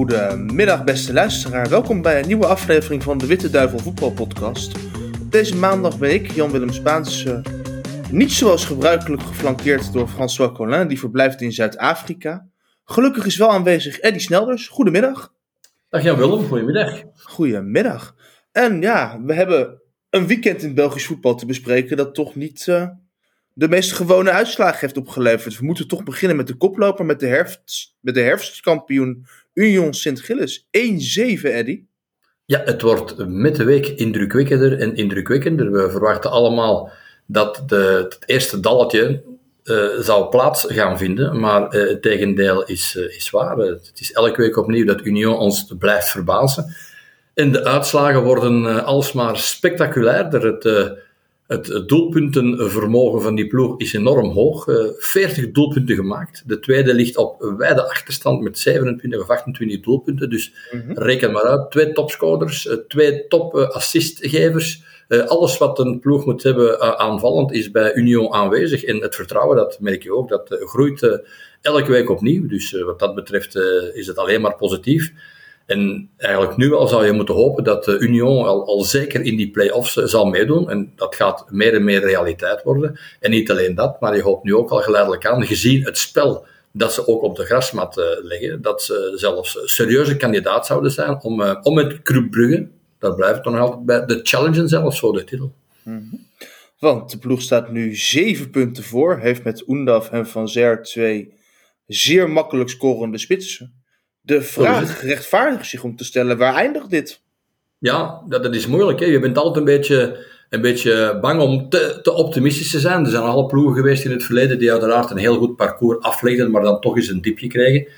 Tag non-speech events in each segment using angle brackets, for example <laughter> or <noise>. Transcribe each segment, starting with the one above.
Goedemiddag beste luisteraar, welkom bij een nieuwe aflevering van de Witte Duivel Voetbalpodcast. Op deze maandag ben ik, Jan-Willem Spaans, uh, niet zoals gebruikelijk geflankeerd door François Collin, die verblijft in Zuid-Afrika. Gelukkig is wel aanwezig Eddy Snelders, goedemiddag. Dag Jan-Willem, goedemiddag. Goedemiddag. En ja, we hebben een weekend in Belgisch voetbal te bespreken dat toch niet uh, de meest gewone uitslagen heeft opgeleverd. We moeten toch beginnen met de koploper, met de, herfst, met de herfstkampioen Union Sint-Gilles. 1-7, Eddy. Ja, het wordt met de week indrukwekkender en indrukwekkender. We verwachten allemaal dat de, het eerste dalletje uh, zou plaats gaan vinden, maar uh, het tegendeel is, uh, is waar. Het is elke week opnieuw dat Union ons blijft verbazen. En de uitslagen worden alsmaar spectaculairder. Het, het doelpuntenvermogen van die ploeg is enorm hoog. 40 doelpunten gemaakt. De tweede ligt op wijde achterstand met 27 of 28 doelpunten. Dus mm -hmm. reken maar uit. Twee topscorers, twee top assistgevers. Uh, alles wat een ploeg moet hebben aanvallend is bij Union aanwezig. En het vertrouwen, dat merk je ook, dat groeit elke week opnieuw. Dus wat dat betreft is het alleen maar positief. En eigenlijk nu al zou je moeten hopen dat Union al, al zeker in die play-offs zal meedoen. En dat gaat meer en meer realiteit worden. En niet alleen dat, maar je hoopt nu ook al geleidelijk aan, gezien het spel dat ze ook op de grasmat leggen, dat ze zelfs serieuze kandidaat zouden zijn om, om met Club Brugge, dat blijft dan altijd bij de challenge zelfs voor de titel. -hmm. Want de ploeg staat nu zeven punten voor. Heeft met Oendaf en Van Zer twee zeer makkelijk scorende spitsen. De vraag rechtvaardigt zich om te stellen, waar eindigt dit? Ja, dat, dat is moeilijk. Hè? Je bent altijd een beetje, een beetje bang om te, te optimistisch te zijn. Er zijn alle ploegen geweest in het verleden die uiteraard een heel goed parcours aflegden, maar dan toch eens een diepje krijgen.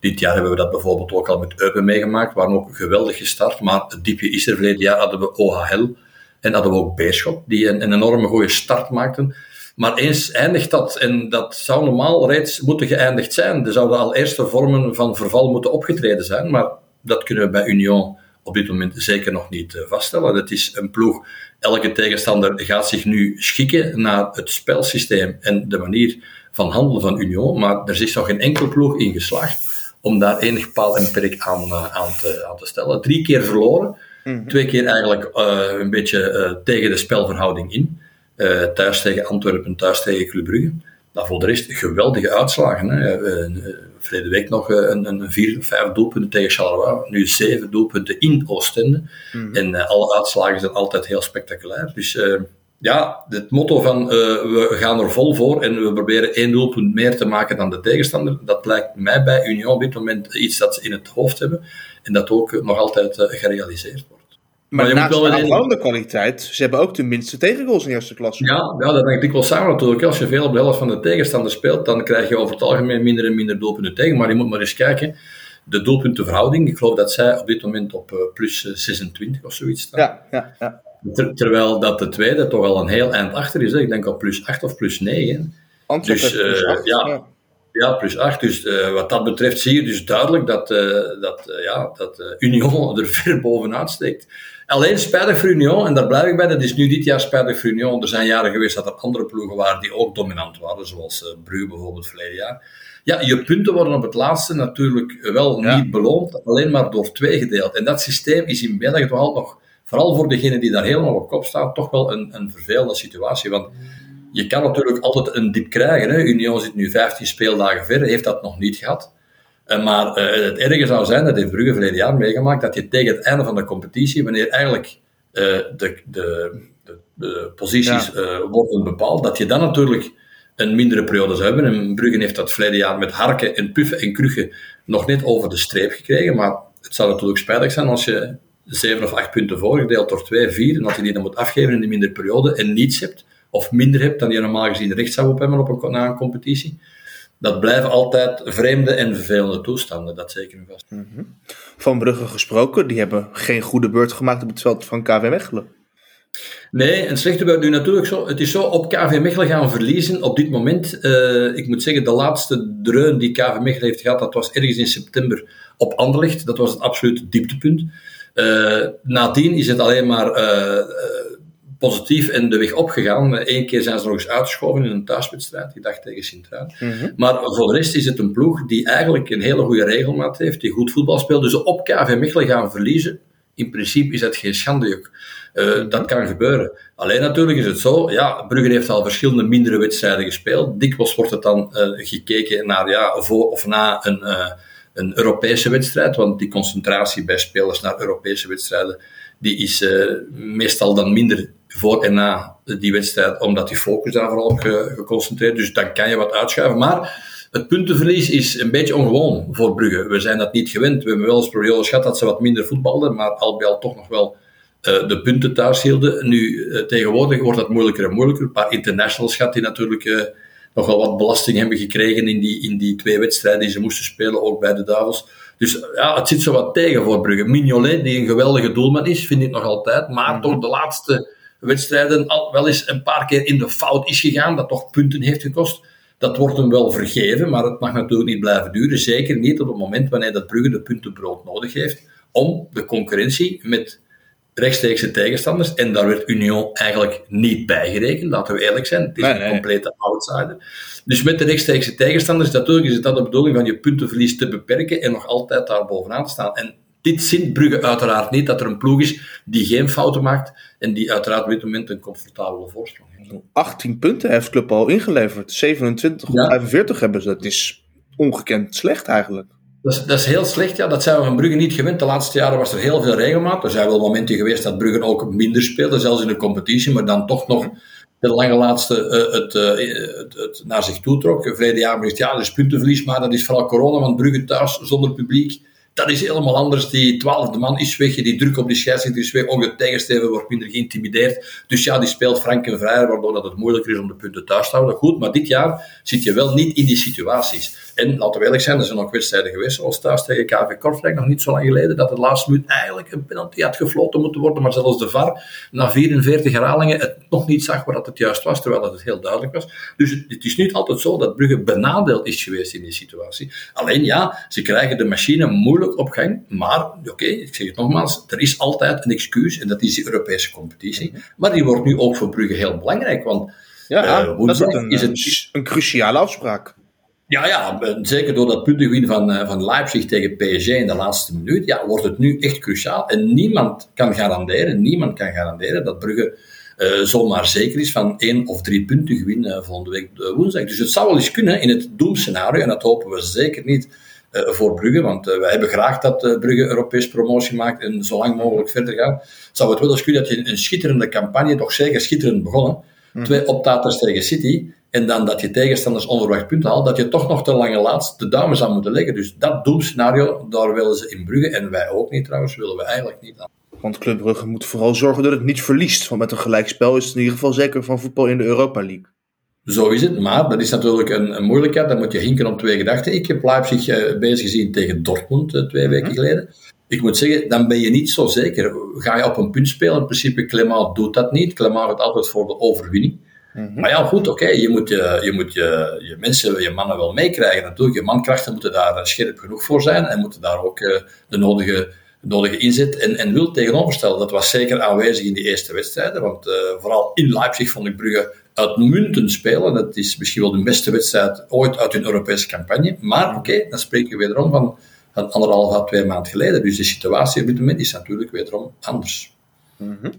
Dit jaar hebben we dat bijvoorbeeld ook al met Eupen meegemaakt, waren ook geweldig gestart. Maar het diepje is er. Verleden jaar hadden we OHL en hadden we ook Beerschot, die een, een enorme goede start maakten. Maar eens eindigt dat, en dat zou normaal reeds moeten geëindigd zijn. Er zouden al eerste vormen van verval moeten opgetreden zijn, maar dat kunnen we bij Union op dit moment zeker nog niet vaststellen. Het is een ploeg, elke tegenstander gaat zich nu schikken naar het spelsysteem en de manier van handelen van Union, maar er is nog geen enkel ploeg in geslaagd om daar enig paal en perk aan, uh, aan, te, aan te stellen. Drie keer verloren, mm -hmm. twee keer eigenlijk uh, een beetje uh, tegen de spelverhouding in. Thuis tegen Antwerpen, thuis tegen Club Brugge. Nou, voor de rest geweldige uitslagen. Hè. Verleden week nog een, een vier of vijf doelpunten tegen Charleroi. Nu zeven doelpunten in Oostende. Mm -hmm. En alle uitslagen zijn altijd heel spectaculair. Dus ja, het motto van we gaan er vol voor en we proberen één doelpunt meer te maken dan de tegenstander, dat lijkt mij bij Union op dit moment iets dat ze in het hoofd hebben en dat ook nog altijd gerealiseerd wordt. Maar, maar je naast moet wel de aanvallende kwaliteit, ze hebben ook de minste tegengoals in eerste klasse. Ja, ja dat denk ik wel samen natuurlijk. Als je veel op de helft van de tegenstander speelt, dan krijg je over het algemeen minder en minder doelpunten tegen. Maar je moet maar eens kijken, de doelpuntenverhouding, ik geloof dat zij op dit moment op uh, plus 26 of zoiets staan. Ja, ja, ja. Ter, terwijl dat de tweede toch al een heel eind achter is. Hè. Ik denk op plus 8 of plus 9. Antwerpen dus, plus 8, ja, ja. ja, plus 8. Dus uh, wat dat betreft zie je dus duidelijk dat, uh, dat, uh, ja, dat Union <laughs> er ver bovenuit steekt. Alleen spijtig voor Union, en daar blijf ik bij, dat is nu dit jaar spijtig voor Union. Er zijn jaren geweest dat er andere ploegen waren die ook dominant waren, zoals uh, Brugge bijvoorbeeld verleden jaar. Ja, je punten worden op het laatste natuurlijk wel ja. niet beloond, alleen maar door twee gedeeld. En dat systeem is in België toch altijd nog vooral voor degene die daar helemaal op kop staan, toch wel een, een vervelende situatie. Want je kan natuurlijk altijd een dip krijgen. Hè. Union zit nu 15 speeldagen verder, heeft dat nog niet gehad. Uh, maar uh, het erge zou zijn, dat heeft Brugge verleden jaar meegemaakt, dat je tegen het einde van de competitie, wanneer eigenlijk uh, de, de, de, posities ja. worden bepaald, dat je dan natuurlijk een mindere periode zou hebben. En Brugge heeft dat verleden jaar met harken en puffen en kruggen nog net over de streep gekregen. Maar het zou natuurlijk spijtig zijn als je zeven of acht punten voor, gedeeld door twee, vier, en dat je die dan moet afgeven in de mindere periode en niets hebt, of minder hebt dan je normaal gezien recht zou op hebben op een, na een competitie. Dat blijven altijd vreemde en vervelende toestanden, dat zeker en vast. Mm -hmm. Van Brugge gesproken, die hebben geen goede beurt gemaakt op het veld van KV Mechelen. Nee, een slechte beurt nu natuurlijk zo. Het is zo, op KV Mechelen gaan verliezen op dit moment. Uh, ik moet zeggen, de laatste dreun die KV Mechelen heeft gehad, dat was ergens in september op Anderlecht. Dat was het absolute dieptepunt. Uh, nadien is het alleen maar uh, positief en de weg opgegaan. Eén keer zijn ze nog eens uitgeschoven in een thuiswedstrijd, die dag tegen Sint-Truiden. Mhm. Maar voor de rest is het een ploeg die eigenlijk een hele goede regelmaat heeft, die goed voetbal speelt. Dus op KV Mechelen gaan verliezen, in principe is dat geen schandejuk. Uh, dat kan gebeuren. Alleen natuurlijk is het zo, ja, Brugge heeft al verschillende mindere wedstrijden gespeeld. Dikwijls wordt het dan uh, gekeken naar, ja, voor of na een, uh, een Europese wedstrijd, want die concentratie bij spelers naar Europese wedstrijden, die is meestal dan minder voor en na die wedstrijd, omdat die focus daar vooral op geconcentreerd Dus dan kan je wat uitschuiven. Maar het puntenverlies is een beetje ongewoon voor Brugge. We zijn dat niet gewend. We hebben wel eens periodes gehad dat ze wat minder voetbalden, maar al bij al toch nog wel uh, de punten thuis hielden. Nu, uh, tegenwoordig wordt dat moeilijker en moeilijker. Een paar internationals gehad die natuurlijk uh, nog wel wat belasting hebben gekregen in die, in die twee wedstrijden die ze moesten spelen, ook bij de Duivels. Dus ja, het zit zo wat tegen voor Brugge. Mignolet, die een geweldige doelman is, vind ik nog altijd, maar mhm. toch de laatste wedstrijden al wel eens een paar keer in de fout is gegaan, dat toch punten heeft gekost. Dat wordt hem wel vergeven, maar het mag natuurlijk niet blijven duren. Zeker niet op het moment wanneer dat Brugge de puntenbrood nodig heeft om de concurrentie met rechtstreekse tegenstanders. En daar werd Union eigenlijk niet bijgerekend, laten we eerlijk zijn. Het is een complete outsider. Dus met de rechtstreekse tegenstanders, natuurlijk is het dat de bedoeling van je puntenverlies te beperken en nog altijd daar bovenaan te staan. En dit zint Brugge uiteraard niet, dat er een ploeg is die geen fouten maakt en die uiteraard op dit moment een comfortabele voorsprong heeft. 18 punten heeft Club al ingeleverd. 27 of 45 hebben ze. Dat is ongekend slecht eigenlijk. Dat is, dat is, heel slecht, ja. Dat zijn we van Brugge niet gewend. De laatste jaren was er heel veel regelmaat. Er zijn wel momenten geweest dat Brugge ook minder speelde, zelfs in de competitie, maar dan toch nog de lange laatste uh, het, uh, het, het, naar zich toe trok. Verleden jaar gezegd, ja, dat is puntenverlies, maar dat is vooral corona, want Brugge thuis zonder publiek dat is helemaal anders. Die twaalfde man is weg, die druk op die scheidsrechter is weg, ook de tegensteven wordt minder geïntimideerd. Dus ja, die speelt frank en vrij, waardoor dat het moeilijker is om de punten thuis te houden. Goed, maar dit jaar zit je wel niet in die situaties. En laten we eerlijk zijn, er zijn ook wedstrijden geweest, zoals thuis tegen KV Kortrijk, nog niet zo lang geleden, dat het laatste minuut eigenlijk een penalty had gefloten moeten worden, maar zelfs de VAR na 44 herhalingen het nog niet zag waar dat het juist was, terwijl dat het heel duidelijk was. Dus het is niet altijd zo dat Brugge benadeeld is geweest in die situatie. Alleen ja, ze krijgen de machine moeilijk op gang. Maar, oké, ik zeg het nogmaals, er is altijd een excuus en dat is de Europese competitie. Mhm. Maar die wordt nu ook voor Brugge heel belangrijk, want ja, uh, dat is, een, is het, een cruciale afspraak. Ja, ja, zeker door dat puntengewin van, uh, van Leipzig tegen PSG in de laatste minuut, ja, wordt het nu echt cruciaal. En niemand kan garanderen, niemand kan garanderen dat Brugge uh, zomaar zeker is van één of drie punten gewin uh, volgende week woensdag. Dus het zou wel eens kunnen in het doemscenario, en dat hopen we zeker niet, voor Brugge. Want wij hebben graag dat Brugge Europees promotie maakt en zo lang mogelijk verder gaat. Zou het wel eens kunnen dat je een schitterende campagne, toch zeker schitterend begonnen, mm. twee optaters tegen City, en dan dat je tegenstanders onverwacht punten haalt, dat je toch nog te lange laatst de duimen zou moeten leggen. Dus dat doemscenario, daar willen ze in Brugge, en wij ook niet trouwens, willen we eigenlijk niet aan. Want Club Brugge moet vooral zorgen dat het niet verliest. Want met een gelijkspel is het in ieder geval zeker van voetbal in de Europa League. Zo is het, maar dat is natuurlijk een, een moeilijkheid. Dan moet je hinken op twee gedachten. Ik heb Leipzig uh, bezig gezien tegen Dortmund uh, twee weken mhm. geleden. Ik moet zeggen, dan ben je niet zo zeker. Ga je op een punt spelen? In principe, Clement doet dat niet. Clement gaat altijd voor de overwinning. Mhm. Maar ja, goed, oké. Je moet, je, je, moet je, je mensen, je mannen wel meekrijgen natuurlijk. Je mankrachten moeten daar eh, scherp genoeg voor zijn en moeten daar ook uh, de nodige, nodige inzet en, en wil tegenover stellen. Dat was zeker aanwezig in die eerste wedstrijden, want uh, vooral in Leipzig vond ik Brugge uitmuntend spelen. Dat is misschien wel de beste wedstrijd ooit uit hun Europese campagne. Maar oké, dan spreken we wederom van, van anderhalf à twee maanden geleden. Dus de situatie op dit moment is natuurlijk wederom anders. Mhm.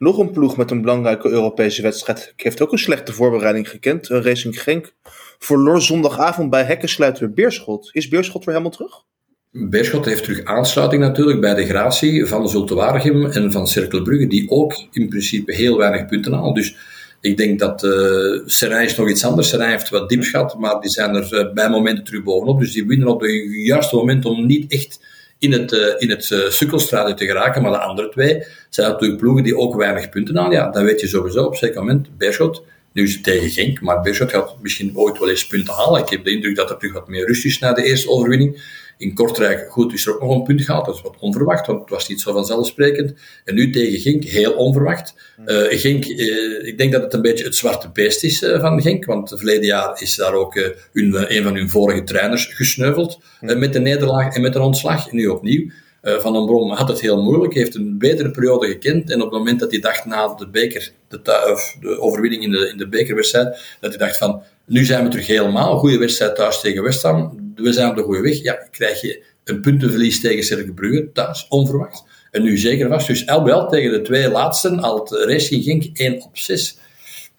Nog een ploeg met een belangrijke Europese wedstrijd heeft ook een slechte voorbereiding gekend. Racing Genk verloor zondagavond bij hekkensluiter Beerschot. Is Beerschot weer helemaal terug? Beerschot heeft terug aansluiting natuurlijk bij de Gratie van Zulte Waregem en van Cerkelbrugge, die ook in principe heel weinig punten halen. Dus ik denk dat uh, is nog iets anders. Serijn heeft wat diep gehad, maar die zijn er uh, bij momenten terug bovenop. Dus die winnen op het juiste moment om niet echt in het, uh, in het uh, sukkelstraatje te geraken. Maar de andere twee zijn natuurlijk ploegen die ook weinig punten halen. Ja, dan weet je sowieso op een zeker moment, Beerschot, nu is het tegen Genk, maar Beerschot gaat misschien ooit wel eens punten halen. Ik heb de indruk dat er terug wat meer rust is na de eerste overwinning. In Kortrijk, goed, is er ook nog een punt gehaald. Dat is wat onverwacht, want het was niet zo vanzelfsprekend. En nu tegen Genk, heel onverwacht. Uh, Genk, uh, ik denk dat het een beetje het zwarte beest is uh, van Genk, want verleden jaar is daar ook hun, een van hun vorige trainers gesneuveld met de nederlaag en met een ontslag. En nu opnieuw. Van den Brom had het heel moeilijk, heeft een betere periode gekend. En op het moment dat hij dacht na de beker, de, of de overwinning in de, in de bekerwedstrijd, dat hij dacht van, nu zijn we terug helemaal. Goede wedstrijd thuis tegen West Ham. We zijn op de goede weg. Ja, krijg je een puntenverlies tegen Cercle Brugge thuis, onverwacht. En nu zeker vast. Dus LBL tegen de twee laatsten, al het Racing Genk 1 op 6.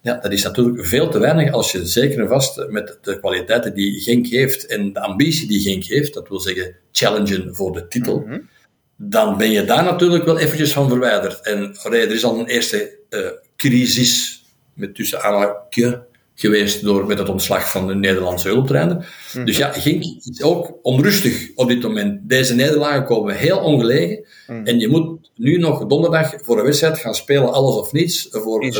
Ja, dat is natuurlijk veel te weinig als je zeker en vast met de kwaliteiten die Genk heeft en de ambitie die Genk heeft, dat wil zeggen challengen voor de titel, mhm. dan ben je daar natuurlijk wel eventjes van verwijderd. En er is al een eerste uh, crisis, met tussen aanhalingstekens geweest door, met het ontslag van de Nederlandse hulptrainer. Mhm. Dus ja, Genk is ook onrustig op dit moment. Deze nederlagen komen heel ongelegen. Mhm. En je moet nu nog donderdag voor een wedstrijd gaan spelen, alles of niets. Voor, uh,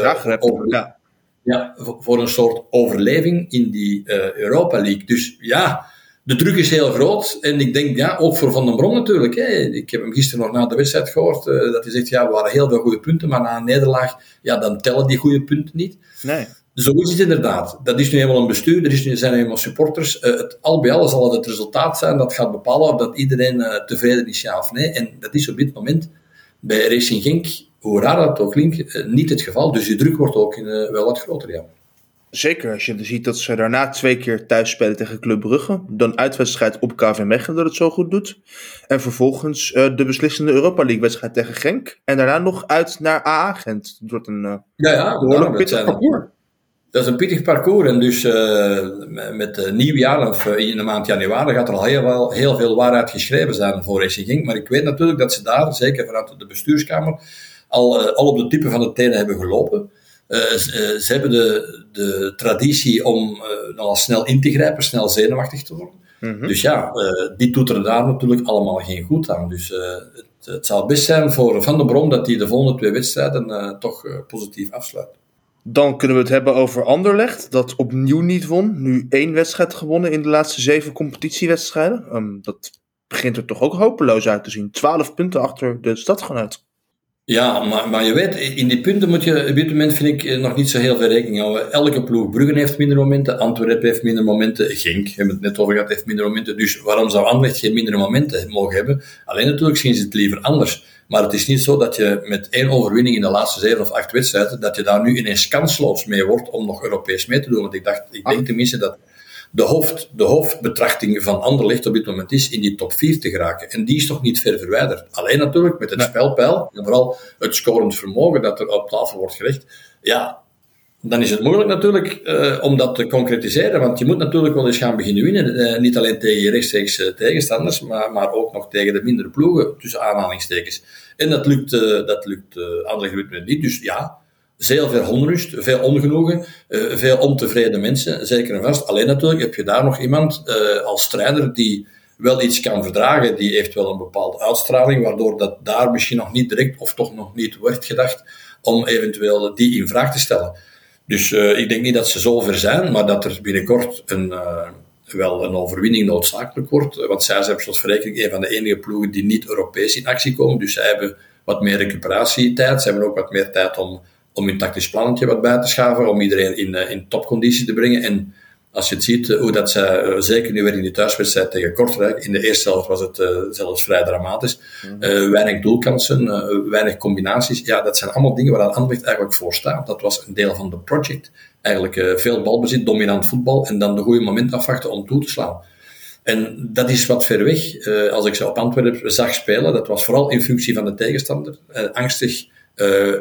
ja. Ja, voor een soort overleving in die uh, Europa League. Dus ja, de druk is heel groot. En ik denk, ja, ook voor Van den Bron natuurlijk. Hè. Ik heb hem gisteren nog na de wedstrijd gehoord. Uh, dat hij zegt, ja, we waren heel veel goede punten. Maar na een nederlaag, ja, dan tellen die goede punten niet. Nee. Zo is het inderdaad. Dat is nu helemaal een bestuur, er, is nu, zijn nu helemaal supporters. Uh, het, al bij al zal het het resultaat zijn dat gaat bepalen of dat iedereen uh, tevreden is, ja of nee. En dat is op dit moment bij Racing Genk, hoe raar dat ook klinkt, uh, niet het geval. Dus die druk wordt ook wel wat groter, ja. Zeker, als je ziet dat ze daarna twee keer thuis spelen tegen Club Brugge. Dan uitwedstrijd op KV Mechelen dat het zo goed doet. En vervolgens de beslissende Europa League wedstrijd tegen Genk. En daarna nog uit naar AA Gent. Het wordt een ja, ja, behoorlijk pittig parcours. Dat is een pittig parcours. En dus uh, met het nieuwjaar, of uh, in de maand januari, gaat er al heel, wel, heel veel waarheid geschreven zijn voor Racing Genk. Maar ik weet natuurlijk dat ze daar, zeker vanuit de bestuurskamer, al, uh, al op de type van de tenen hebben gelopen. Ze, ze, hebben de, de traditie om nogal snel in te grijpen, snel zenuwachtig te worden. Mm -hmm. Dus ja, die doet er daar natuurlijk allemaal geen goed aan. Dus het, het zal best zijn voor Van der Brom dat hij de volgende twee wedstrijden toch positief afsluit. Dan kunnen we het hebben over Anderlecht, dat opnieuw niet won. Nu één wedstrijd gewonnen in de laatste zeven competitiewedstrijden. Um, dat begint er toch ook hopeloos uit te zien. Twaalf punten achter de stadgenoot. Ja, maar, maar je weet, in die punten moet je op dit moment, vind ik, nog niet zo heel veel rekening houden. Elke ploeg, Bruggen heeft minder momenten, Antwerpen heeft minder momenten, Genk, hebben we het net over gehad, heeft minder momenten. Dus waarom zou Anderlecht geen mindere momenten mogen hebben? Alleen natuurlijk zien ze het liever anders. Maar het is niet zo dat je met één overwinning in de laatste zeven of acht wedstrijden, dat je daar nu ineens kansloos mee wordt om nog Europees mee te doen. Want ik dacht, ik denk tenminste dat de, hoofd, de hoofdbetrachting van Anderlecht op dit moment is in die top 4 te geraken. En die is toch niet ver verwijderd. Alleen natuurlijk met het nee. spelpeil en vooral het scorend vermogen dat er op tafel wordt gelegd. Ja, dan is het moeilijk natuurlijk uh, om dat te concretiseren, want je moet natuurlijk wel eens gaan beginnen winnen. Uh, niet alleen tegen je rechtstreeks uh, tegenstanders, maar, maar ook nog tegen de mindere ploegen, tussen aanhalingstekens. En dat lukt, dat lukt Anderlecht niet. Dus ja, zeer veel onrust, veel ongenoegen, veel ontevreden mensen, zeker en vast. Alleen natuurlijk heb je daar nog iemand als strijder die wel iets kan verdragen, die heeft wel een bepaalde uitstraling, waardoor dat daar misschien nog niet direct, of toch nog niet wordt gedacht, om eventueel die in vraag te stellen. Dus uh, ik denk niet dat ze zo ver zijn, maar dat er binnenkort een, wel een overwinning noodzakelijk wordt. Want zij zijn zoals verrekening een van de enige ploegen die niet Europees in actie komen. Dus zij hebben wat meer recuperatietijd. Ze hebben ook wat meer tijd om, om hun tactisch plannetje wat bij te schaven, om iedereen in, uh, in topconditie te brengen. En als je het ziet, eh, hoe dat zij, uh, zeker nu weer in die thuiswedstrijd tegen Kortrijk, in de eerste helft was het uh, zelfs vrij dramatisch. Uh, weinig doelkansen, weinig combinaties. Ja, dat zijn allemaal dingen waar Anderlecht eigenlijk voor staat. Dat was een deel van de project. Eigenlijk veel balbezit, dominant voetbal en dan de goede moment afwachten om toe te slaan. En dat is wat ver weg. als ik ze op Antwerpen zag spelen, dat was vooral in functie van de tegenstander. angstig,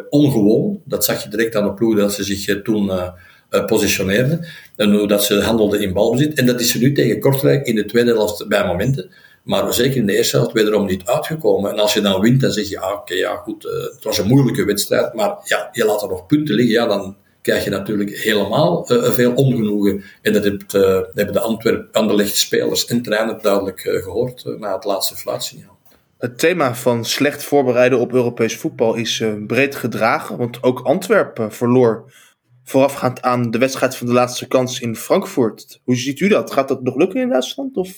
ongewoon. Dat zag je direct aan de ploeg dat ze zich toen uh, positioneerde. En hoe dat ze handelde in balbezit. En dat is ze nu tegen Kortrijk in de tweede helft bij momenten. Maar zeker in de eerste helft wederom niet uitgekomen. En als je dan wint, dan zeg je, ah, oké, ja goed, het was een moeilijke wedstrijd. Maar ja, je laat er nog punten liggen. Ja, dan krijg je natuurlijk helemaal veel ongenoegen. En dat hebben de Antwerp, Anderlecht spelers en trainer duidelijk gehoord na het laatste fluitsignaal. Het thema van slecht voorbereiden op Europees voetbal is breed gedragen. Want ook Antwerpen verloor voorafgaand aan de wedstrijd van de laatste kans in Frankfurt. Hoe ziet u dat? Gaat dat nog lukken in Duitsland? Of?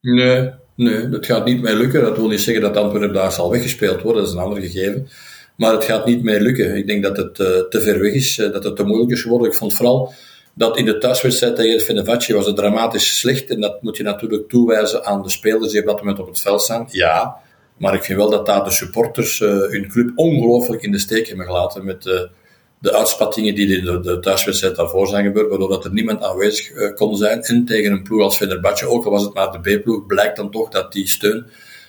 Nee, nee, dat gaat niet meer lukken. Dat wil niet zeggen dat Antwerpen daar zal weggespeeld worden, dat is een ander gegeven. Maar het gaat niet meer lukken. Ik denk dat het uh, te ver weg is, uh, dat het te moeilijk is geworden. Ik vond vooral dat in de thuiswedstrijd tegen Fenerbahce was het dramatisch slecht. En dat moet je natuurlijk toewijzen aan de spelers die op dat moment op het veld staan. Ja, Maar ik vind wel dat daar de supporters hun club ongelooflijk in de steek hebben gelaten met de uitspattingen die in de, de thuiswedstrijd daarvoor zijn gebeurd, waardoor dat er niemand aanwezig kon zijn. En tegen een ploeg als Fenerbahce, ook al was het maar de B-ploeg, blijkt dan toch dat die steun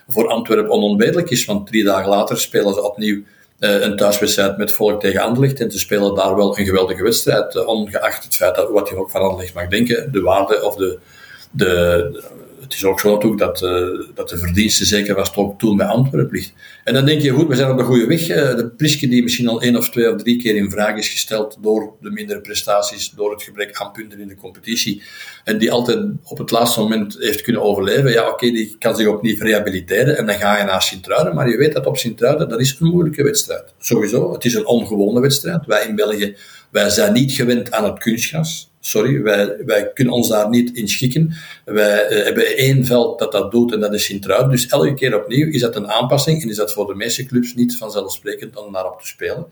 voor Antwerpen onontbeerlijk is. Want drie dagen later spelen ze opnieuw een thuiswedstrijd met volk tegen Anderlecht. En ze spelen daar wel een geweldige wedstrijd, ongeacht het feit dat wat je ook van Anderlecht mag denken, de waarde of de, de, het is ook zo dat, uh, dat de verdienste zeker was ook toen bij Antwerpen ligt. En dan denk je, goed, we zijn op de goede weg. Uh, de Priske die misschien al één of twee of drie keer in vraag is gesteld door de mindere prestaties, door het gebrek aan punten in de competitie, en die altijd op het laatste moment heeft kunnen overleven, ja oké, die kan zich opnieuw rehabiliteren en dan ga je naar Sint-Truiden, maar je weet dat op Sint-Truiden, dat is een moeilijke wedstrijd. Sowieso, het is een ongewone wedstrijd. Wij in België, wij zijn niet gewend aan het kunstgras. Sorry, wij, wij kunnen ons daar niet in schikken. Wij uh, hebben één veld dat dat doet en dat is Sint-Truiden. Dus elke keer opnieuw is dat een aanpassing en is dat voor de meeste clubs niet vanzelfsprekend om daarop te spelen.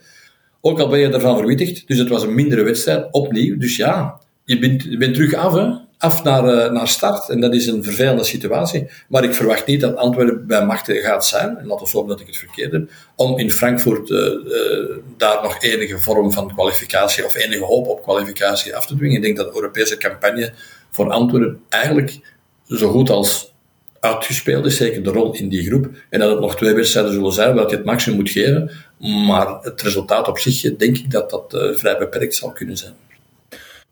Ook al ben je ervan verwittigd, dus het was een mindere wedstrijd, opnieuw. Dus ja, je bent, bent terug af, hè? Af naar, uh, naar start. En dat is een vervelende situatie. Maar ik verwacht niet dat Antwerpen bij machten gaat zijn, en laten we hopen dat ik het verkeerd heb, om in Frankfurt uh, uh, daar nog enige vorm van kwalificatie of enige hoop op kwalificatie af te dwingen. Ik denk dat de Europese campagne voor Antwerpen eigenlijk zo goed als uitgespeeld is, zeker de rol in die groep. En dat het nog twee wedstrijden zullen zijn waar je het maximum moet geven. Maar het resultaat op zich, denk ik dat dat vrij beperkt zal kunnen zijn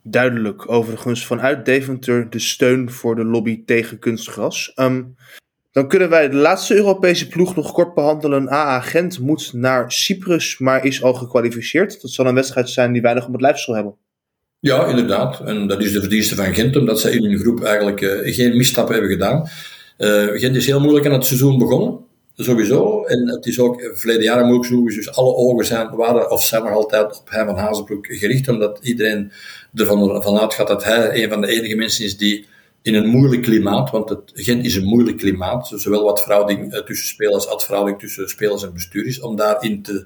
duidelijk overigens vanuit Deventer de steun voor de lobby tegen kunstgras. Um, dan kunnen wij de laatste Europese ploeg nog kort behandelen. AA Gent moet naar Cyprus, maar is al gekwalificeerd. Dat zal een wedstrijd zijn die weinig op het lijf zal hebben. Ja, inderdaad. En dat is de verdienste van Gent, omdat zij in hun groep eigenlijk uh, geen misstappen hebben gedaan. Uh, Gent is heel moeilijk aan het seizoen begonnen. Sowieso. En het is ook verleden jaar moeilijk genoeg. Dus alle ogen zijn, waren of zijn nog altijd op hem van Hazenbroek gericht. Omdat iedereen ervan van uitgaat dat hij een van de enige mensen is die in een moeilijk klimaat, want het, Gent is een moeilijk klimaat, zowel wat verhouding eh, tussen spelers als verhouding tussen spelers en bestuur is, om daarin te,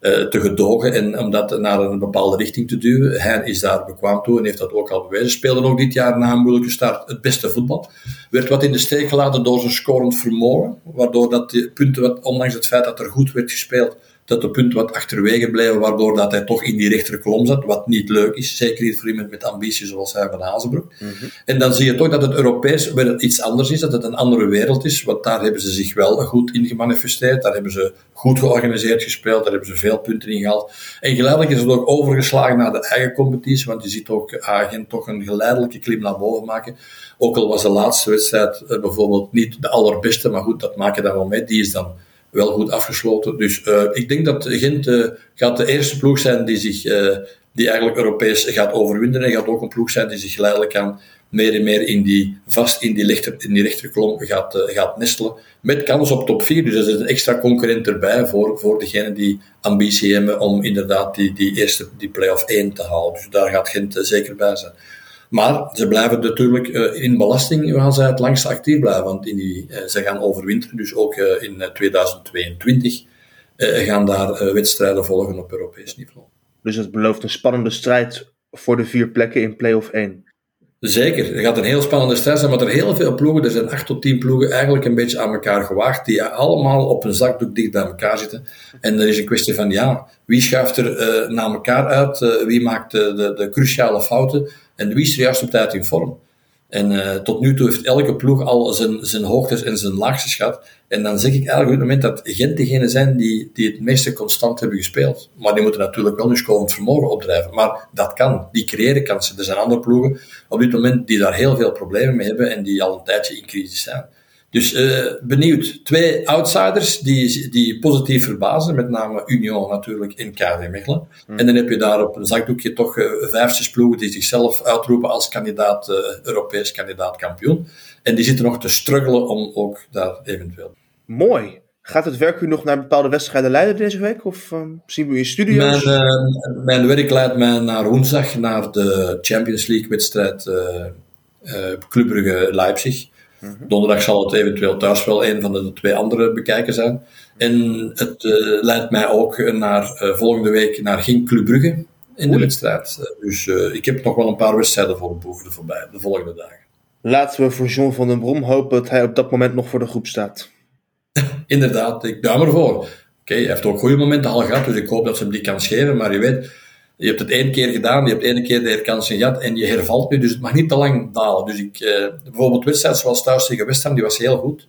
uh, te gedogen en om dat naar een bepaalde richting te duwen. Hij is daar bekwaam toe en heeft dat ook al bewezen. Speelde ook dit jaar na een moeilijke start het beste voetbal. Werd wat in de steek gelaten door zijn scorend vermogen, waardoor dat punten, ondanks het feit dat er goed werd gespeeld, dat de punten wat achterwege blijven, waardoor dat hij toch in die rechterkolom zat, wat niet leuk is, zeker niet voor iemand met ambitie zoals hij van Hazenbroek. Mm -hmm. En dan zie je toch dat het Europees wel iets anders is, dat het een andere wereld is, want daar hebben ze zich wel goed in gemanifesteerd, daar hebben ze goed georganiseerd gespeeld, daar hebben ze veel punten in gehaald. En geleidelijk is het ook overgeslagen naar de eigen competitie, want je ziet ook Agent toch een geleidelijke klim naar boven maken. Ook al was de laatste wedstrijd eh, bijvoorbeeld niet de allerbeste, maar goed, dat maak je dan wel mee, die is dan wel goed afgesloten. Dus uh, ik denk dat Gent uh, gaat de eerste ploeg zijn die zich uh, die eigenlijk Europees gaat overwinnen en gaat ook een ploeg zijn die zich geleidelijk aan meer en meer in die, vast in die, lichter, in die rechterkolom gaat, gaat nestelen. Met kans op top 4. Dus er is een extra concurrent erbij voor, voor degenen die ambitie hebben om inderdaad die, die eerste die play-off 1 te halen. Dus daar gaat Gent zeker bij zijn. Maar ze blijven natuurlijk uh, in belasting gaan ze het langst actief blijven, want in die, uh, ze gaan overwinteren, dus ook uh, in 2022 gaan daar wedstrijden volgen op Europees niveau. Dus het belooft een spannende strijd voor de vier plekken in play-off 1. Zeker, er gaat een heel spannende strijd zijn, maar er heel veel ploegen, er zijn acht tot tien ploegen eigenlijk een beetje aan elkaar gewaagd, die allemaal op een zakdoek dicht bij elkaar zitten. En er is een kwestie van, ja, wie schuift er uh, naar elkaar uit, uh, wie maakt de, de, cruciale fouten en wie is er juist op tijd in vorm. En uh, tot nu toe heeft elke ploeg al zijn, zijn hoogtes en zijn laagste schat. En dan zeg ik eigenlijk op het moment dat Gent degene zijn die, die het meeste constant hebben gespeeld. Maar die moeten natuurlijk wel hun scorend vermogen opdrijven. Maar dat kan. Die creëren kansen. Er zijn andere ploegen op dit moment die daar heel veel problemen mee hebben en die al een tijdje in crisis zijn. Dus uh, benieuwd. Twee outsiders die, die positief verbazen, met name Union natuurlijk in KV Mechelen. Hmm. En dan heb je daar op een zakdoekje toch uh, vijf, zes ploegen die zichzelf uitroepen als kandidaat, uh, Europees kandidaat kampioen. En die zitten nog te struggelen om ook daar eventueel. Mooi. Gaat het werk u nog naar bepaalde wedstrijden leiden deze week? Of zien we u in studio's? Mijn, mijn werk leidt mij naar woensdag naar de Champions League wedstrijd Club Brugge Leipzig. Donderdag zal het eventueel thuis wel een van de twee andere bekijken zijn. En het uh, leidt mij ook naar uh, volgende week naar Gink Club Brugge in de wedstrijd. Uh, dus ik heb nog wel een paar wedstrijden voor de boeken voorbij, de volgende dagen. Laten we voor John van den Brom hopen dat hij op dat moment nog voor de groep staat. <laughs> inderdaad, ik duim ervoor. Oké, hij heeft ook goede momenten al gehad, dus ik hoop dat ze hem die kan scheren. Maar je weet, je hebt het één keer gedaan, je hebt één keer de herkansing gehad en je hervalt nu, dus het mag niet te lang dalen. Dus ik, uh, bijvoorbeeld wedstrijd zoals thuis tegen West Ham, die was heel goed.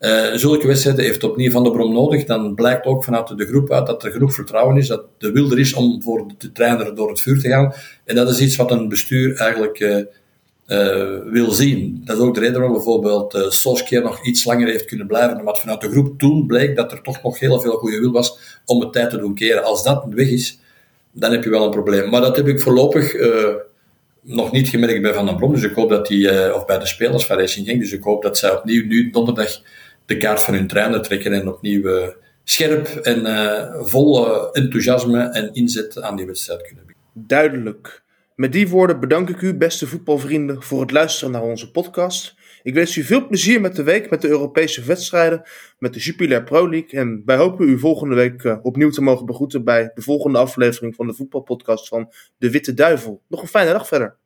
Uh, zulke wedstrijden heeft opnieuw Van de Brom nodig. Dan blijkt ook vanuit de groep uit dat er genoeg vertrouwen is, dat de wil er is om voor de trainer door het vuur te gaan. En dat is iets wat een bestuur eigenlijk uh, wil zien. Dat is ook de reden waarom bijvoorbeeld uh, Solskjaer nog iets langer heeft kunnen blijven, omdat vanuit de groep toen bleek dat er toch nog heel veel goede wil was om het tijd te doen keren. Als dat weg is, dan heb je wel een probleem. Maar dat heb ik voorlopig uh, nog niet gemerkt bij Van den Brom, dus ik hoop dat die, of bij de spelers van Racing Genk, dus ik hoop dat zij opnieuw nu donderdag de kaart van hun trainer trekken en opnieuw scherp en vol enthousiasme en inzet aan die wedstrijd kunnen bieden. Duidelijk. Met die woorden bedank ik u, beste voetbalvrienden, voor het luisteren naar onze podcast. Ik wens u veel plezier met de week met de Europese wedstrijden, met de Jupiler Pro League. En wij hopen u volgende week uh, opnieuw te mogen begroeten bij de volgende aflevering van de voetbalpodcast van De Witte Duivel. Nog een fijne dag verder.